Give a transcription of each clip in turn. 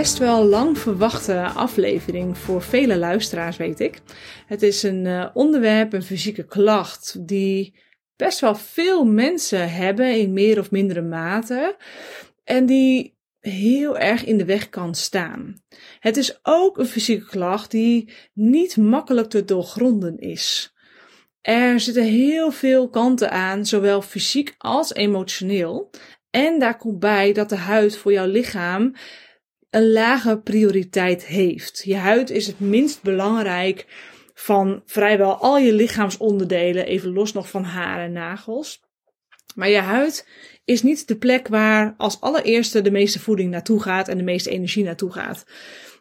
best wel lang verwachte aflevering voor vele luisteraars, weet ik. Het is een uh, onderwerp, een fysieke klacht, die best wel veel mensen hebben in meer of mindere mate. En die heel erg in de weg kan staan. Het is ook een fysieke klacht die niet makkelijk te doorgronden is. Er zitten heel veel kanten aan, zowel fysiek als emotioneel. En daar komt bij dat de huid voor jouw lichaam een lage prioriteit heeft. Je huid is het minst belangrijk van vrijwel al je lichaamsonderdelen, even los nog van haar en nagels. Maar je huid is niet de plek waar als allereerste de meeste voeding naartoe gaat en de meeste energie naartoe gaat.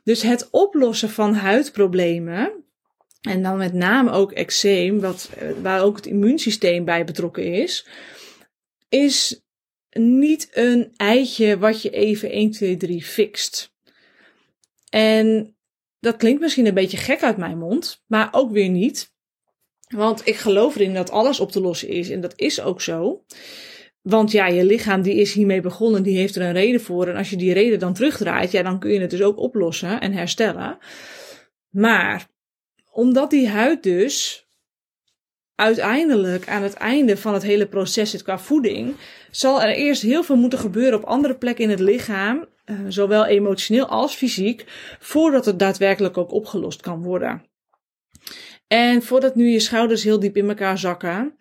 Dus het oplossen van huidproblemen, en dan met name ook eczeem, wat, waar ook het immuunsysteem bij betrokken is, is niet een eitje wat je even 1, 2, 3 fixt. En dat klinkt misschien een beetje gek uit mijn mond, maar ook weer niet. Want ik geloof erin dat alles op te lossen is en dat is ook zo. Want ja, je lichaam die is hiermee begonnen, die heeft er een reden voor. En als je die reden dan terugdraait, ja, dan kun je het dus ook oplossen en herstellen. Maar omdat die huid dus uiteindelijk aan het einde van het hele proces zit qua voeding, zal er eerst heel veel moeten gebeuren op andere plekken in het lichaam, eh, zowel emotioneel als fysiek, voordat het daadwerkelijk ook opgelost kan worden. En voordat nu je schouders heel diep in elkaar zakken,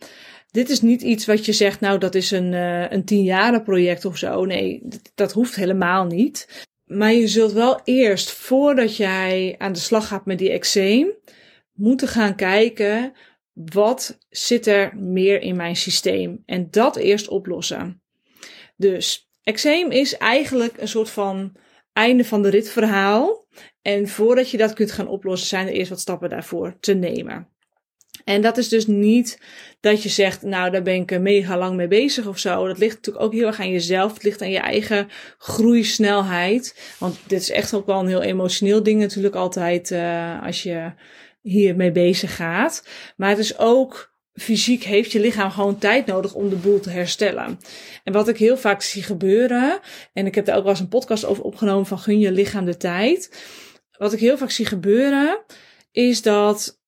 dit is niet iets wat je zegt, nou dat is een, uh, een project of zo. Nee, dat hoeft helemaal niet. Maar je zult wel eerst, voordat jij aan de slag gaat met die eczeem, moeten gaan kijken wat zit er meer in mijn systeem? En dat eerst oplossen. Dus eczeem is eigenlijk een soort van einde van de rit verhaal. En voordat je dat kunt gaan oplossen, zijn er eerst wat stappen daarvoor te nemen. En dat is dus niet dat je zegt, nou, daar ben ik mega lang mee bezig of zo. Dat ligt natuurlijk ook heel erg aan jezelf. Het ligt aan je eigen groeisnelheid. Want dit is echt ook wel een heel emotioneel ding natuurlijk altijd uh, als je hiermee bezig gaat. Maar het is ook fysiek heeft je lichaam gewoon tijd nodig om de boel te herstellen. En wat ik heel vaak zie gebeuren, en ik heb daar ook wel eens een podcast over opgenomen van gun je lichaam de tijd. Wat ik heel vaak zie gebeuren, is dat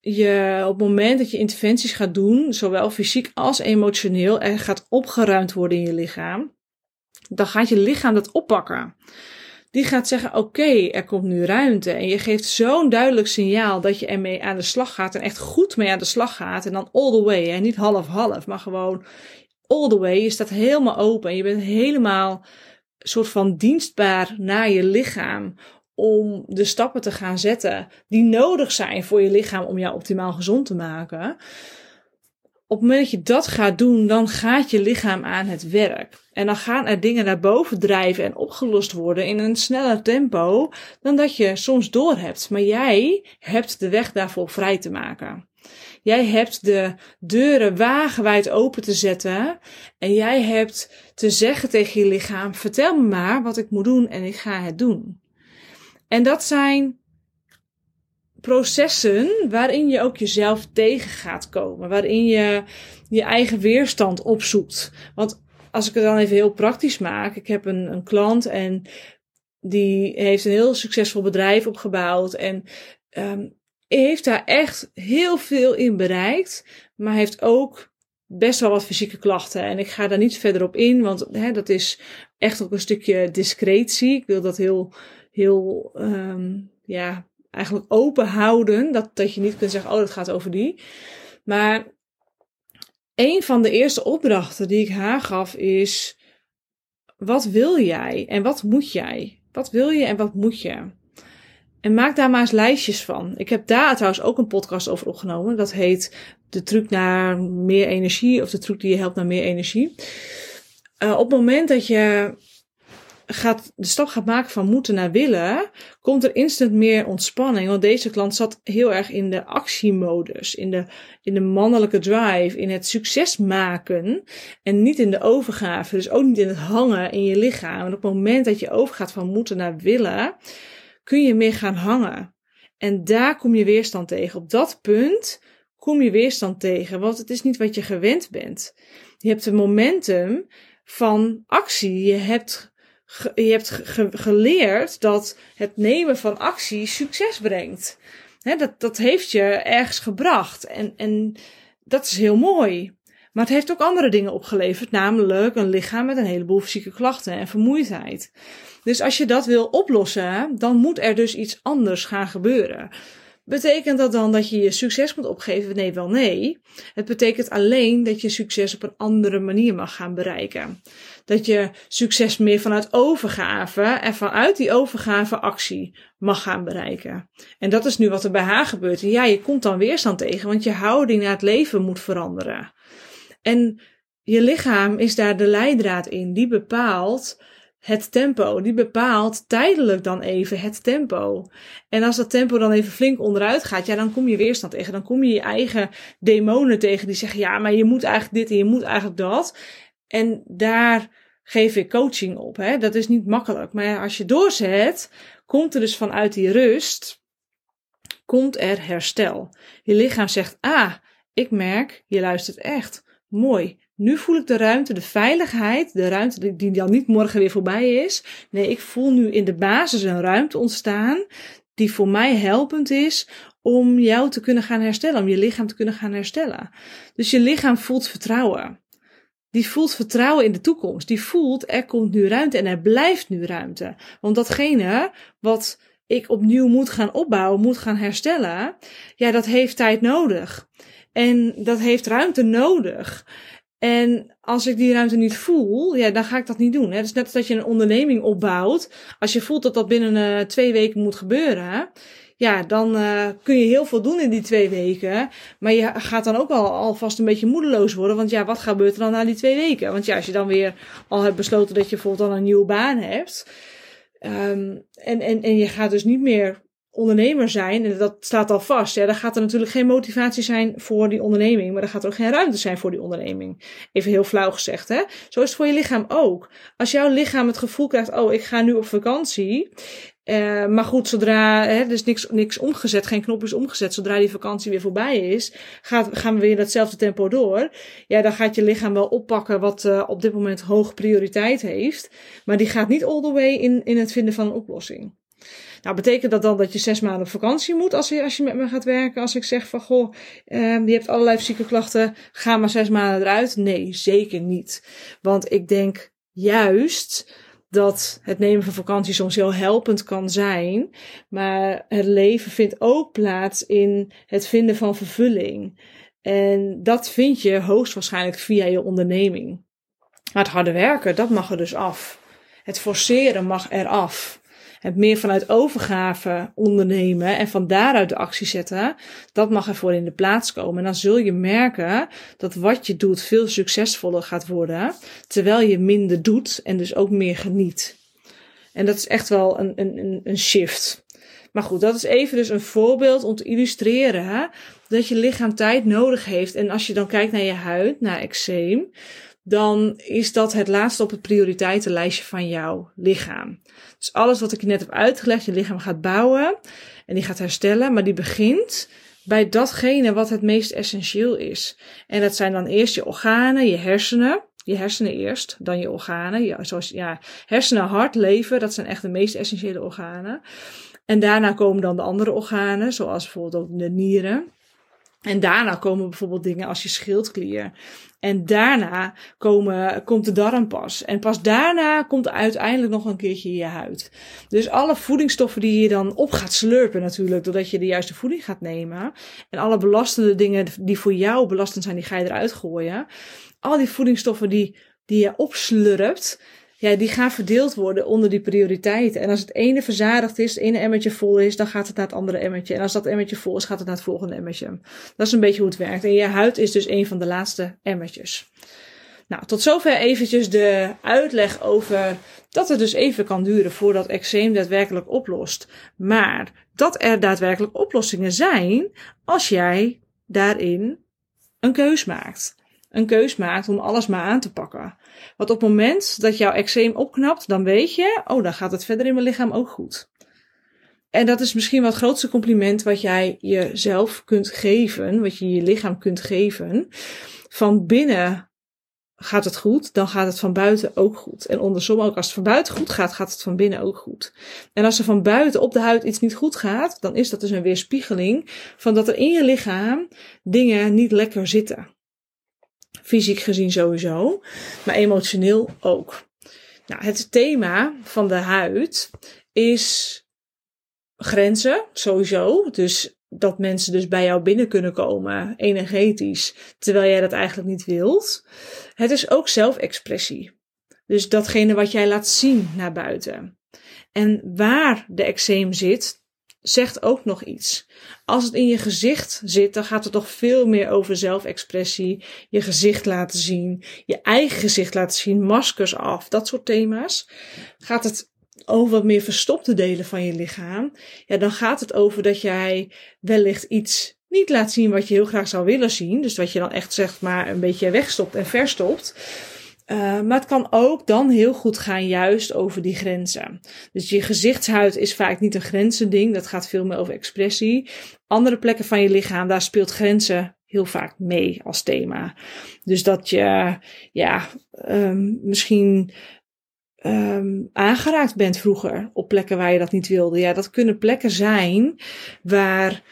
je op het moment dat je interventies gaat doen, zowel fysiek als emotioneel, er gaat opgeruimd worden in je lichaam. Dan gaat je lichaam dat oppakken die gaat zeggen: Oké, er komt nu ruimte. En je geeft zo'n duidelijk signaal dat je ermee aan de slag gaat. En echt goed mee aan de slag gaat. En dan all the way. En niet half-half, maar gewoon all the way. Je staat helemaal open. En je bent helemaal soort van dienstbaar naar je lichaam. Om de stappen te gaan zetten die nodig zijn voor je lichaam om jou optimaal gezond te maken op het moment dat je dat gaat doen, dan gaat je lichaam aan het werk. En dan gaan er dingen naar boven drijven en opgelost worden in een sneller tempo dan dat je soms doorhebt. Maar jij hebt de weg daarvoor vrij te maken. Jij hebt de deuren wagenwijd open te zetten. En jij hebt te zeggen tegen je lichaam: vertel me maar wat ik moet doen en ik ga het doen. En dat zijn processen waarin je ook jezelf tegen gaat komen. Waarin je je eigen weerstand opzoekt. Want als ik het dan even heel praktisch maak. Ik heb een, een klant en die heeft een heel succesvol bedrijf opgebouwd. En um, heeft daar echt heel veel in bereikt. Maar heeft ook best wel wat fysieke klachten. En ik ga daar niet verder op in, want hè, dat is echt ook een stukje discretie. Ik wil dat heel, heel, um, ja, eigenlijk open houden. Dat, dat je niet kunt zeggen, oh, dat gaat over die. Maar een van de eerste opdrachten die ik haar gaf is: wat wil jij en wat moet jij? Wat wil je en wat moet je? En maak daar maar eens lijstjes van. Ik heb daar trouwens ook een podcast over opgenomen. Dat heet De truc naar meer energie of de truc die je helpt naar meer energie. Uh, op het moment dat je gaat, de stap gaat maken van moeten naar willen, komt er instant meer ontspanning. Want deze klant zat heel erg in de actiemodus, in de, in de mannelijke drive, in het succes maken en niet in de overgave. Dus ook niet in het hangen in je lichaam. En op het moment dat je overgaat van moeten naar willen, kun je meer gaan hangen. En daar kom je weerstand tegen. Op dat punt kom je weerstand tegen, want het is niet wat je gewend bent. Je hebt een momentum van actie. Je hebt je hebt geleerd dat het nemen van actie succes brengt. dat, dat heeft je ergens gebracht. En, en dat is heel mooi. Maar het heeft ook andere dingen opgeleverd, namelijk een lichaam met een heleboel fysieke klachten en vermoeidheid. Dus als je dat wil oplossen, dan moet er dus iets anders gaan gebeuren. Betekent dat dan dat je je succes moet opgeven? Nee, wel nee. Het betekent alleen dat je succes op een andere manier mag gaan bereiken. Dat je succes meer vanuit overgave en vanuit die overgave actie mag gaan bereiken. En dat is nu wat er bij haar gebeurt. ja, je komt dan weerstand tegen, want je houding naar het leven moet veranderen. En je lichaam is daar de leidraad in. Die bepaalt het tempo. Die bepaalt tijdelijk dan even het tempo. En als dat tempo dan even flink onderuit gaat, ja, dan kom je weerstand tegen. Dan kom je je eigen demonen tegen die zeggen, ja, maar je moet eigenlijk dit en je moet eigenlijk dat. En daar geef ik coaching op. Hè? Dat is niet makkelijk. Maar als je doorzet, komt er dus vanuit die rust, komt er herstel. Je lichaam zegt, ah, ik merk, je luistert echt. Mooi. Nu voel ik de ruimte, de veiligheid, de ruimte die dan niet morgen weer voorbij is. Nee, ik voel nu in de basis een ruimte ontstaan die voor mij helpend is om jou te kunnen gaan herstellen, om je lichaam te kunnen gaan herstellen. Dus je lichaam voelt vertrouwen. Die voelt vertrouwen in de toekomst. Die voelt er komt nu ruimte en er blijft nu ruimte. Want datgene wat ik opnieuw moet gaan opbouwen, moet gaan herstellen, ja, dat heeft tijd nodig. En dat heeft ruimte nodig. En als ik die ruimte niet voel, ja, dan ga ik dat niet doen. Het is net als dat je een onderneming opbouwt. Als je voelt dat dat binnen uh, twee weken moet gebeuren, ja, dan uh, kun je heel veel doen in die twee weken. Maar je gaat dan ook al alvast een beetje moedeloos worden. Want ja, wat gebeurt er dan na die twee weken? Want ja, als je dan weer al hebt besloten dat je bijvoorbeeld dan een nieuwe baan hebt. Um, en, en, en je gaat dus niet meer ondernemer zijn, en dat staat al vast, ja, dan gaat er natuurlijk geen motivatie zijn voor die onderneming, maar dan gaat er ook geen ruimte zijn voor die onderneming. Even heel flauw gezegd, hè? Zo is het voor je lichaam ook. Als jouw lichaam het gevoel krijgt, oh, ik ga nu op vakantie, uh, maar goed, zodra hè, er is niks, niks omgezet, geen knop is omgezet, zodra die vakantie weer voorbij is, gaat, gaan we weer datzelfde tempo door. Ja, dan gaat je lichaam wel oppakken wat uh, op dit moment hoge prioriteit heeft, maar die gaat niet all the way in, in het vinden van een oplossing. Nou, betekent dat dan dat je zes maanden op vakantie moet als je, als je met me gaat werken? Als ik zeg van, goh, uh, je hebt allerlei fysieke klachten, ga maar zes maanden eruit? Nee, zeker niet. Want ik denk juist dat het nemen van vakantie soms heel helpend kan zijn. Maar het leven vindt ook plaats in het vinden van vervulling. En dat vind je hoogstwaarschijnlijk via je onderneming. Maar het harde werken, dat mag er dus af. Het forceren mag eraf het meer vanuit overgave ondernemen en van daaruit de actie zetten, dat mag ervoor in de plaats komen. En dan zul je merken dat wat je doet veel succesvoller gaat worden, terwijl je minder doet en dus ook meer geniet. En dat is echt wel een, een, een shift. Maar goed, dat is even dus een voorbeeld om te illustreren dat je lichaam tijd nodig heeft. En als je dan kijkt naar je huid, naar eczeem, dan is dat het laatste op het prioriteitenlijstje van jouw lichaam. Dus alles wat ik net heb uitgelegd, je lichaam gaat bouwen en die gaat herstellen, maar die begint bij datgene wat het meest essentieel is. En dat zijn dan eerst je organen, je hersenen. Je hersenen eerst, dan je organen. Ja, zoals, ja, hersenen, hart, lever, dat zijn echt de meest essentiële organen. En daarna komen dan de andere organen, zoals bijvoorbeeld ook de nieren. En daarna komen bijvoorbeeld dingen als je schildklier. En daarna komen, komt de darm pas. En pas daarna komt uiteindelijk nog een keertje je huid. Dus alle voedingsstoffen die je dan op gaat slurpen natuurlijk, doordat je de juiste voeding gaat nemen. En alle belastende dingen die voor jou belastend zijn, die ga je eruit gooien. Al die voedingsstoffen die, die je opslurpt, die gaan verdeeld worden onder die prioriteiten. En als het ene verzadigd is, het ene emmertje vol is, dan gaat het naar het andere emmertje. En als dat emmertje vol is, gaat het naar het volgende emmertje. Dat is een beetje hoe het werkt. En je huid is dus een van de laatste emmertjes. Nou, tot zover eventjes de uitleg over dat het dus even kan duren voordat eczeem daadwerkelijk oplost. Maar dat er daadwerkelijk oplossingen zijn als jij daarin een keus maakt een keus maakt om alles maar aan te pakken. Want op het moment dat jouw eczeem opknapt, dan weet je, oh, dan gaat het verder in mijn lichaam ook goed. En dat is misschien wel het grootste compliment wat jij jezelf kunt geven, wat je je lichaam kunt geven. Van binnen gaat het goed, dan gaat het van buiten ook goed. En andersom ook, als het van buiten goed gaat, gaat het van binnen ook goed. En als er van buiten op de huid iets niet goed gaat, dan is dat dus een weerspiegeling van dat er in je lichaam dingen niet lekker zitten. Fysiek gezien sowieso, maar emotioneel ook. Nou, het thema van de huid is grenzen, sowieso. Dus dat mensen dus bij jou binnen kunnen komen, energetisch, terwijl jij dat eigenlijk niet wilt. Het is ook zelfexpressie. Dus datgene wat jij laat zien naar buiten. En waar de eczeem zit, zegt ook nog iets. Als het in je gezicht zit, dan gaat het toch veel meer over zelfexpressie, je gezicht laten zien, je eigen gezicht laten zien, maskers af, dat soort thema's. Gaat het over wat meer verstopte delen van je lichaam, ja, dan gaat het over dat jij wellicht iets niet laat zien wat je heel graag zou willen zien. Dus wat je dan echt zeg maar een beetje wegstopt en verstopt. Uh, maar het kan ook dan heel goed gaan juist over die grenzen. Dus je gezichtshuid is vaak niet een grenzending. Dat gaat veel meer over expressie. Andere plekken van je lichaam, daar speelt grenzen heel vaak mee als thema. Dus dat je, ja, um, misschien um, aangeraakt bent vroeger op plekken waar je dat niet wilde. Ja, dat kunnen plekken zijn waar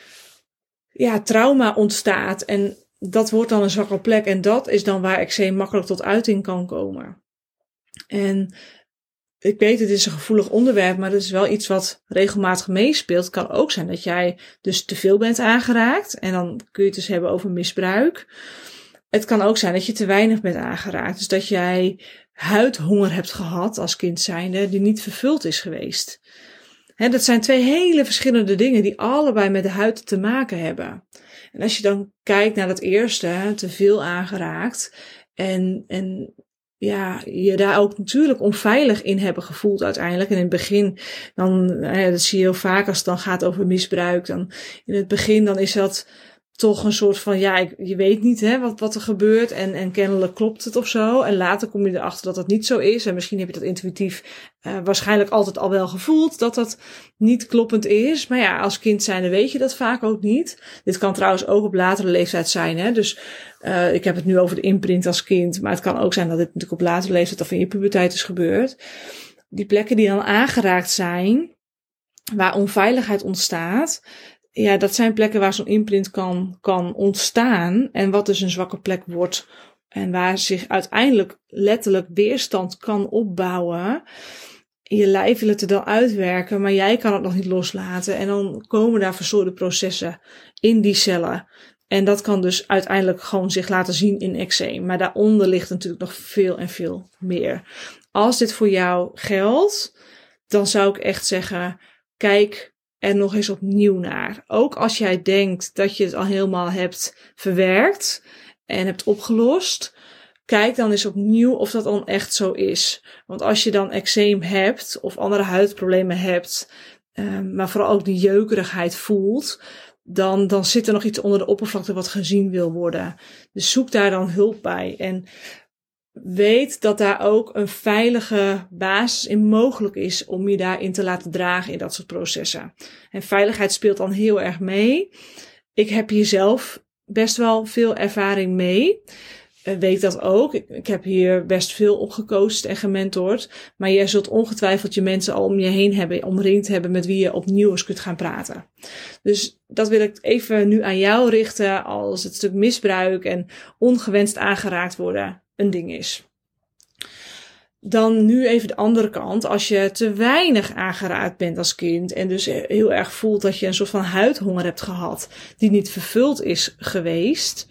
ja, trauma ontstaat en dat wordt dan een zwakke plek en dat is dan waar eczeem makkelijk tot uiting kan komen. En ik weet, het is een gevoelig onderwerp, maar het is wel iets wat regelmatig meespeelt. Het kan ook zijn dat jij dus te veel bent aangeraakt en dan kun je het dus hebben over misbruik. Het kan ook zijn dat je te weinig bent aangeraakt. Dus dat jij huidhonger hebt gehad als kind zijnde die niet vervuld is geweest. He, dat zijn twee hele verschillende dingen die allebei met de huid te maken hebben. En als je dan kijkt naar dat eerste, te veel aangeraakt en, en ja, je daar ook natuurlijk onveilig in hebben gevoeld uiteindelijk. En in het begin, dan, dat zie je heel vaak als het dan gaat over misbruik, dan in het begin dan is dat toch een soort van, ja, je weet niet hè, wat, wat er gebeurt en, en kennelijk klopt het of zo. En later kom je erachter dat dat niet zo is. En misschien heb je dat intuïtief uh, waarschijnlijk altijd al wel gevoeld dat dat niet kloppend is. Maar ja, als kind zijnde weet je dat vaak ook niet. Dit kan trouwens ook op latere leeftijd zijn. Hè? Dus uh, ik heb het nu over de imprint als kind. Maar het kan ook zijn dat dit natuurlijk op latere leeftijd of in je puberteit is gebeurd. Die plekken die dan aangeraakt zijn, waar onveiligheid ontstaat, ja, dat zijn plekken waar zo'n imprint kan, kan ontstaan. En wat dus een zwakke plek wordt. En waar zich uiteindelijk letterlijk weerstand kan opbouwen. Je lijf wil het er dan uitwerken, maar jij kan het nog niet loslaten. En dan komen daar verstoorde processen in die cellen. En dat kan dus uiteindelijk gewoon zich laten zien in eczeem. Maar daaronder ligt natuurlijk nog veel en veel meer. Als dit voor jou geldt, dan zou ik echt zeggen: kijk er nog eens opnieuw naar. Ook als jij denkt dat je het al helemaal hebt verwerkt en hebt opgelost, kijk dan eens opnieuw of dat dan echt zo is. Want als je dan eczeem hebt of andere huidproblemen hebt, ehm, maar vooral ook die jeukerigheid voelt, dan, dan zit er nog iets onder de oppervlakte wat gezien wil worden. Dus zoek daar dan hulp bij. En weet dat daar ook een veilige basis in mogelijk is om je daarin te laten dragen in dat soort processen. En veiligheid speelt dan heel erg mee. Ik heb hier zelf best wel veel ervaring mee. Uh, weet dat ook. Ik, heb hier best veel opgekozen en gementord. Maar jij zult ongetwijfeld je mensen al om je heen hebben, omringd hebben met wie je opnieuw eens kunt gaan praten. Dus dat wil ik even nu aan jou richten als het stuk misbruik en ongewenst aangeraakt worden een ding is. Dan nu even de andere kant. Als je te weinig aangeraakt bent als kind en dus heel erg voelt dat je een soort van huidhonger hebt gehad die niet vervuld is geweest,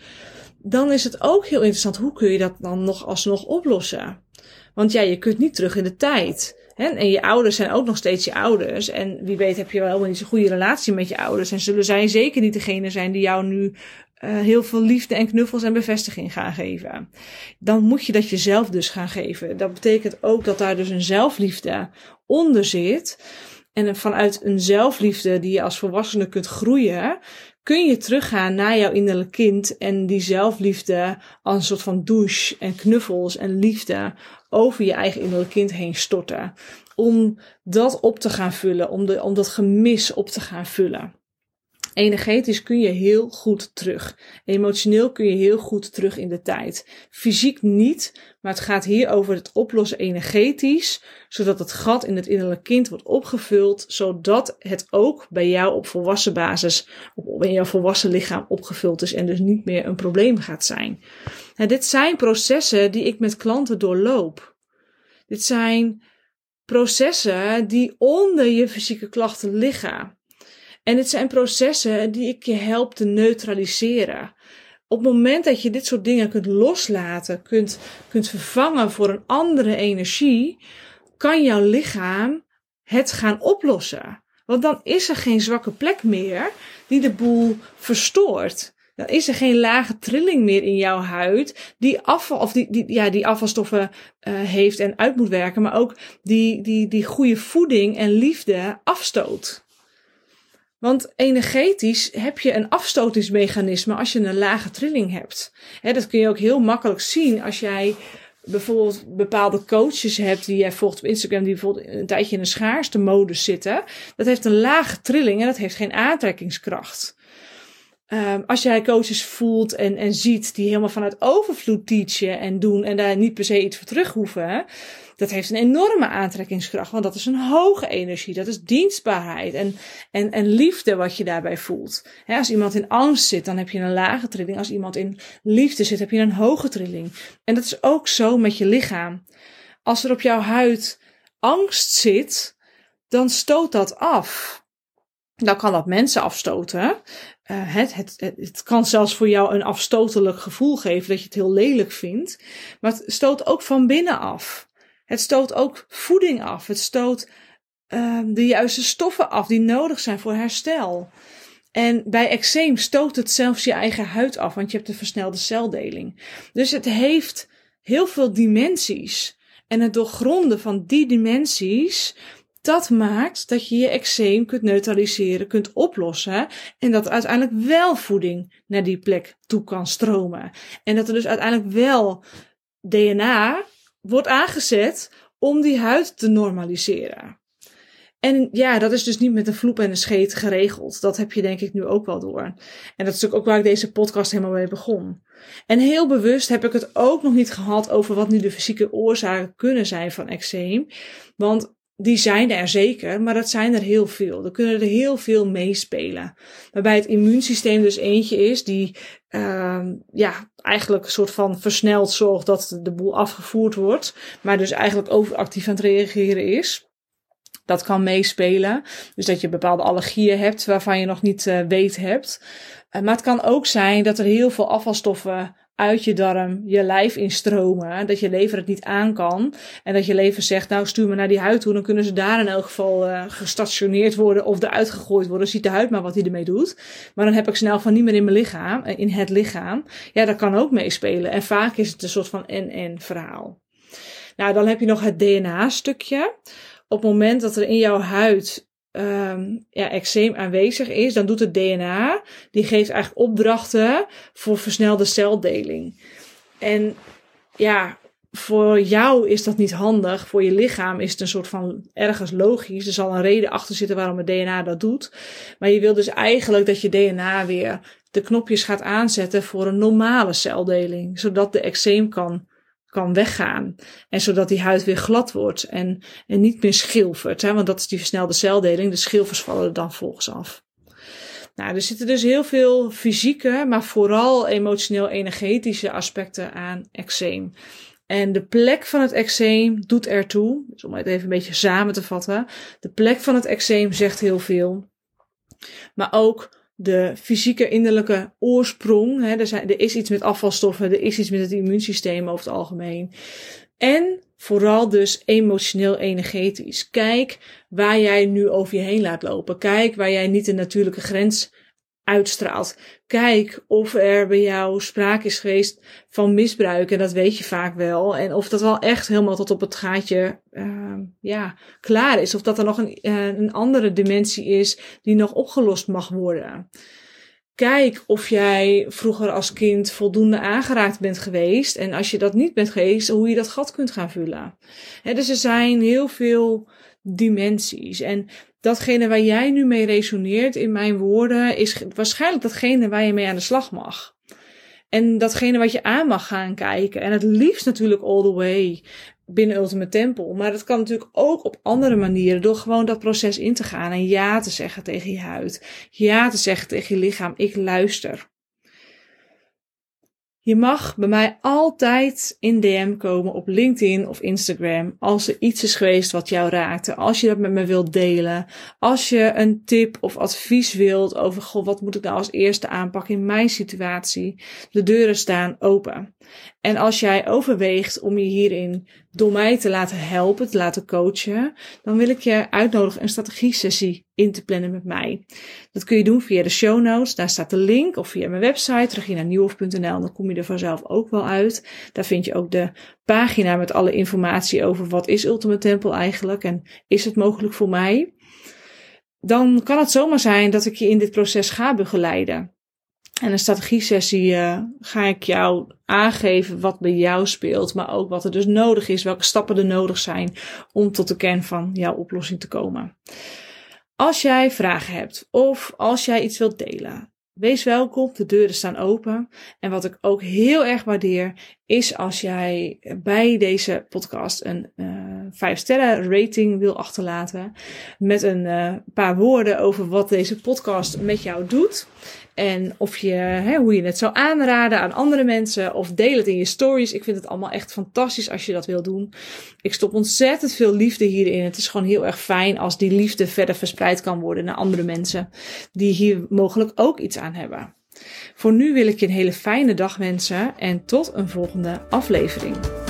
dan is het ook heel interessant. Hoe kun je dat dan nog alsnog oplossen? Want ja, je kunt niet terug in de tijd. Hè? En je ouders zijn ook nog steeds je ouders. En wie weet heb je wel helemaal niet zo'n goede relatie met je ouders. En zullen zij zeker niet degene zijn die jou nu uh, heel veel liefde en knuffels en bevestiging gaan geven. Dan moet je dat jezelf dus gaan geven. Dat betekent ook dat daar dus een zelfliefde onder zit. En vanuit een zelfliefde die je als volwassene kunt groeien, kun je teruggaan naar jouw innerlijk kind en die zelfliefde als een soort van douche en knuffels en liefde over je eigen innerlijk kind heen storten. Om dat op te gaan vullen, om, de, om dat gemis op te gaan vullen. Energetisch kun je heel goed terug. Emotioneel kun je heel goed terug in de tijd. Fysiek niet, maar het gaat hier over het oplossen energetisch, zodat het gat in het innerlijke kind wordt opgevuld, zodat het ook bij jou op volwassen basis, op, in jouw volwassen lichaam opgevuld is en dus niet meer een probleem gaat zijn. En dit zijn processen die ik met klanten doorloop. Dit zijn processen die onder je fysieke klachten liggen. En het zijn processen die ik je help te neutraliseren. Op het moment dat je dit soort dingen kunt loslaten, kunt, kunt vervangen voor een andere energie, kan jouw lichaam het gaan oplossen. Want dan is er geen zwakke plek meer die de boel verstoort. Dan is er geen lage trilling meer in jouw huid die afval, of die, die, ja, die afvalstoffen uh, heeft en uit moet werken, maar ook die, die, die goede voeding en liefde afstoot. Want energetisch heb je een afstotingsmechanisme als je een lage trilling hebt. dat kun je ook heel makkelijk zien als jij bijvoorbeeld bepaalde coaches hebt die jij volgt op Instagram, die bijvoorbeeld een tijdje in een schaarste modus zitten. Dat heeft een lage trilling en dat heeft geen aantrekkingskracht. Um, als jij coaches voelt en, en ziet die helemaal vanuit overvloed teachen en doen en daar niet per se iets voor terug hoeven, dat heeft een enorme aantrekkingskracht, want dat is een hoge energie, dat is dienstbaarheid en, en, en liefde wat je daarbij voelt. als iemand in angst zit, dan heb je een lage trilling. Als iemand in liefde zit, heb je een hoge trilling. En dat is ook zo met je lichaam. Als er op jouw huid angst zit, dan stoot dat af. Dan kan dat mensen afstoten. Uh, het, het, het, kan zelfs voor jou een afstotelijk gevoel geven dat je het heel lelijk vindt. Maar het stoot ook van binnen af. Het stoot ook voeding af. Het stoot uh, de juiste stoffen af die nodig zijn voor herstel. En bij eczeem stoot het zelfs je eigen huid af, want je hebt een versnelde celdeling. Dus het heeft heel veel dimensies. En het doorgronden van die dimensies, dat maakt dat je je eczeem kunt neutraliseren, kunt oplossen. En dat uiteindelijk wel voeding naar die plek toe kan stromen. En dat er dus uiteindelijk wel DNA wordt aangezet om die huid te normaliseren. En ja, dat is dus niet met een vloep en een scheet geregeld. Dat heb je denk ik nu ook wel door. En dat is ook waar ik deze podcast helemaal mee begon. En heel bewust heb ik het ook nog niet gehad over wat nu de fysieke oorzaken kunnen zijn van eczeem. Want die zijn er zeker, maar dat zijn er heel veel. Er kunnen er heel veel meespelen. Waarbij het immuunsysteem dus eentje is die uh, ja, eigenlijk een soort van versneld zorgt dat de boel afgevoerd wordt. Maar dus eigenlijk overactief aan het reageren is. Dat kan meespelen. Dus dat je bepaalde allergieën hebt waarvan je nog niet uh, weet hebt. Uh, maar het kan ook zijn dat er heel veel afvalstoffen uit je darm je lijf instromen. Dat je lever het niet aan kan. En dat je lever zegt, nou stuur me naar die huid toe. Dan kunnen ze daar in elk geval uh, gestationeerd worden of eruit gegooid worden. Ziet de huid maar wat hij ermee doet. Maar dan heb ik snel van niet meer in mijn lichaam, in het lichaam. Ja, dat kan ook meespelen. En vaak is het een soort van en-en verhaal. Nou, dan heb je nog het DNA-stukje. Op het moment dat er in jouw huid um, ja, eczeem aanwezig is, dan doet het DNA, die geeft eigenlijk opdrachten voor versnelde celdeling. En ja, voor jou is dat niet handig. Voor je lichaam is het een soort van ergens logisch. Er zal een reden achter zitten waarom het DNA dat doet. Maar je wil dus eigenlijk dat je DNA weer de knopjes gaat aanzetten voor een normale celdeling. Zodat de eczeem kan kan weggaan. En zodat die huid weer glad wordt en, en niet meer schilfert. Hè? Want dat is die versnelde celdeling. De schilfers vallen er dan volgens af. Nou, er zitten dus heel veel fysieke, maar vooral emotioneel-energetische aspecten aan eczeem. En de plek van het eczeem doet ertoe, dus om het even een beetje samen te vatten. De plek van het eczeem zegt heel veel. Maar ook de fysieke innerlijke oorsprong. Hè, er, zijn, er is iets met afvalstoffen, er is iets met het immuunsysteem over het algemeen. En vooral dus emotioneel energetisch. Kijk waar jij nu over je heen laat lopen. Kijk waar jij niet een natuurlijke grens uitstraalt. Kijk of er bij jou sprake is geweest van misbruik. En dat weet je vaak wel. En of dat wel echt helemaal tot op het gaatje uh, ja, klaar is. Of dat er nog een, uh, een andere dimensie is die nog opgelost mag worden. Kijk of jij vroeger als kind voldoende aangeraakt bent geweest. En als je dat niet bent geweest, hoe je dat gat kunt gaan vullen. Dus er zijn heel veel dimensies. En datgene waar jij nu mee resoneert in mijn woorden, is waarschijnlijk datgene waar je mee aan de slag mag. En datgene wat je aan mag gaan kijken. En het liefst natuurlijk all the way binnen Ultimate Temple. Maar dat kan natuurlijk ook op andere manieren. Door gewoon dat proces in te gaan. En ja te zeggen tegen je huid. Ja te zeggen tegen je lichaam. Ik luister. Je mag bij mij altijd in DM komen op LinkedIn of Instagram als er iets is geweest wat jou raakte. Als je dat met me wilt delen. Als je een tip of advies wilt over goh, wat moet ik nou als eerste aanpakken in mijn situatie. De deuren staan open. En als jij overweegt om je hierin door mij te laten helpen, te laten coachen, dan wil ik je uitnodigen een strategie-sessie in te plannen met mij. Dat kun je doen via de show notes, daar staat de link, of via mijn website, reginanieuwhof.nl, dan kom je er vanzelf ook wel uit. Daar vind je ook de pagina met alle informatie over wat is Ultimate Temple eigenlijk en is het mogelijk voor mij. Dan kan het zomaar zijn dat ik je in dit proces ga begeleiden. En een strategie-sessie uh, ga ik jou aangeven wat bij jou speelt, maar ook wat er dus nodig is, welke stappen er nodig zijn om tot de kern van jouw oplossing te komen. Als jij vragen hebt of als jij iets wilt delen, wees welkom. De deuren staan open. En wat ik ook heel erg waardeer, is als jij bij deze podcast een uh, eh, 5 sterren rating wil achterlaten. Met een uh, paar woorden over wat deze podcast met jou doet. En of je, hè, hoe je het zou aanraden aan andere mensen. Of deel het in je stories. Ik vind het allemaal echt fantastisch als je dat wil doen. Ik stop ontzettend veel liefde hierin. Het is gewoon heel erg fijn als die liefde verder verspreid kan worden naar andere mensen. Die hier mogelijk ook iets aan hebben. Voor nu wil ik je een hele fijne dag wensen en tot een volgende aflevering.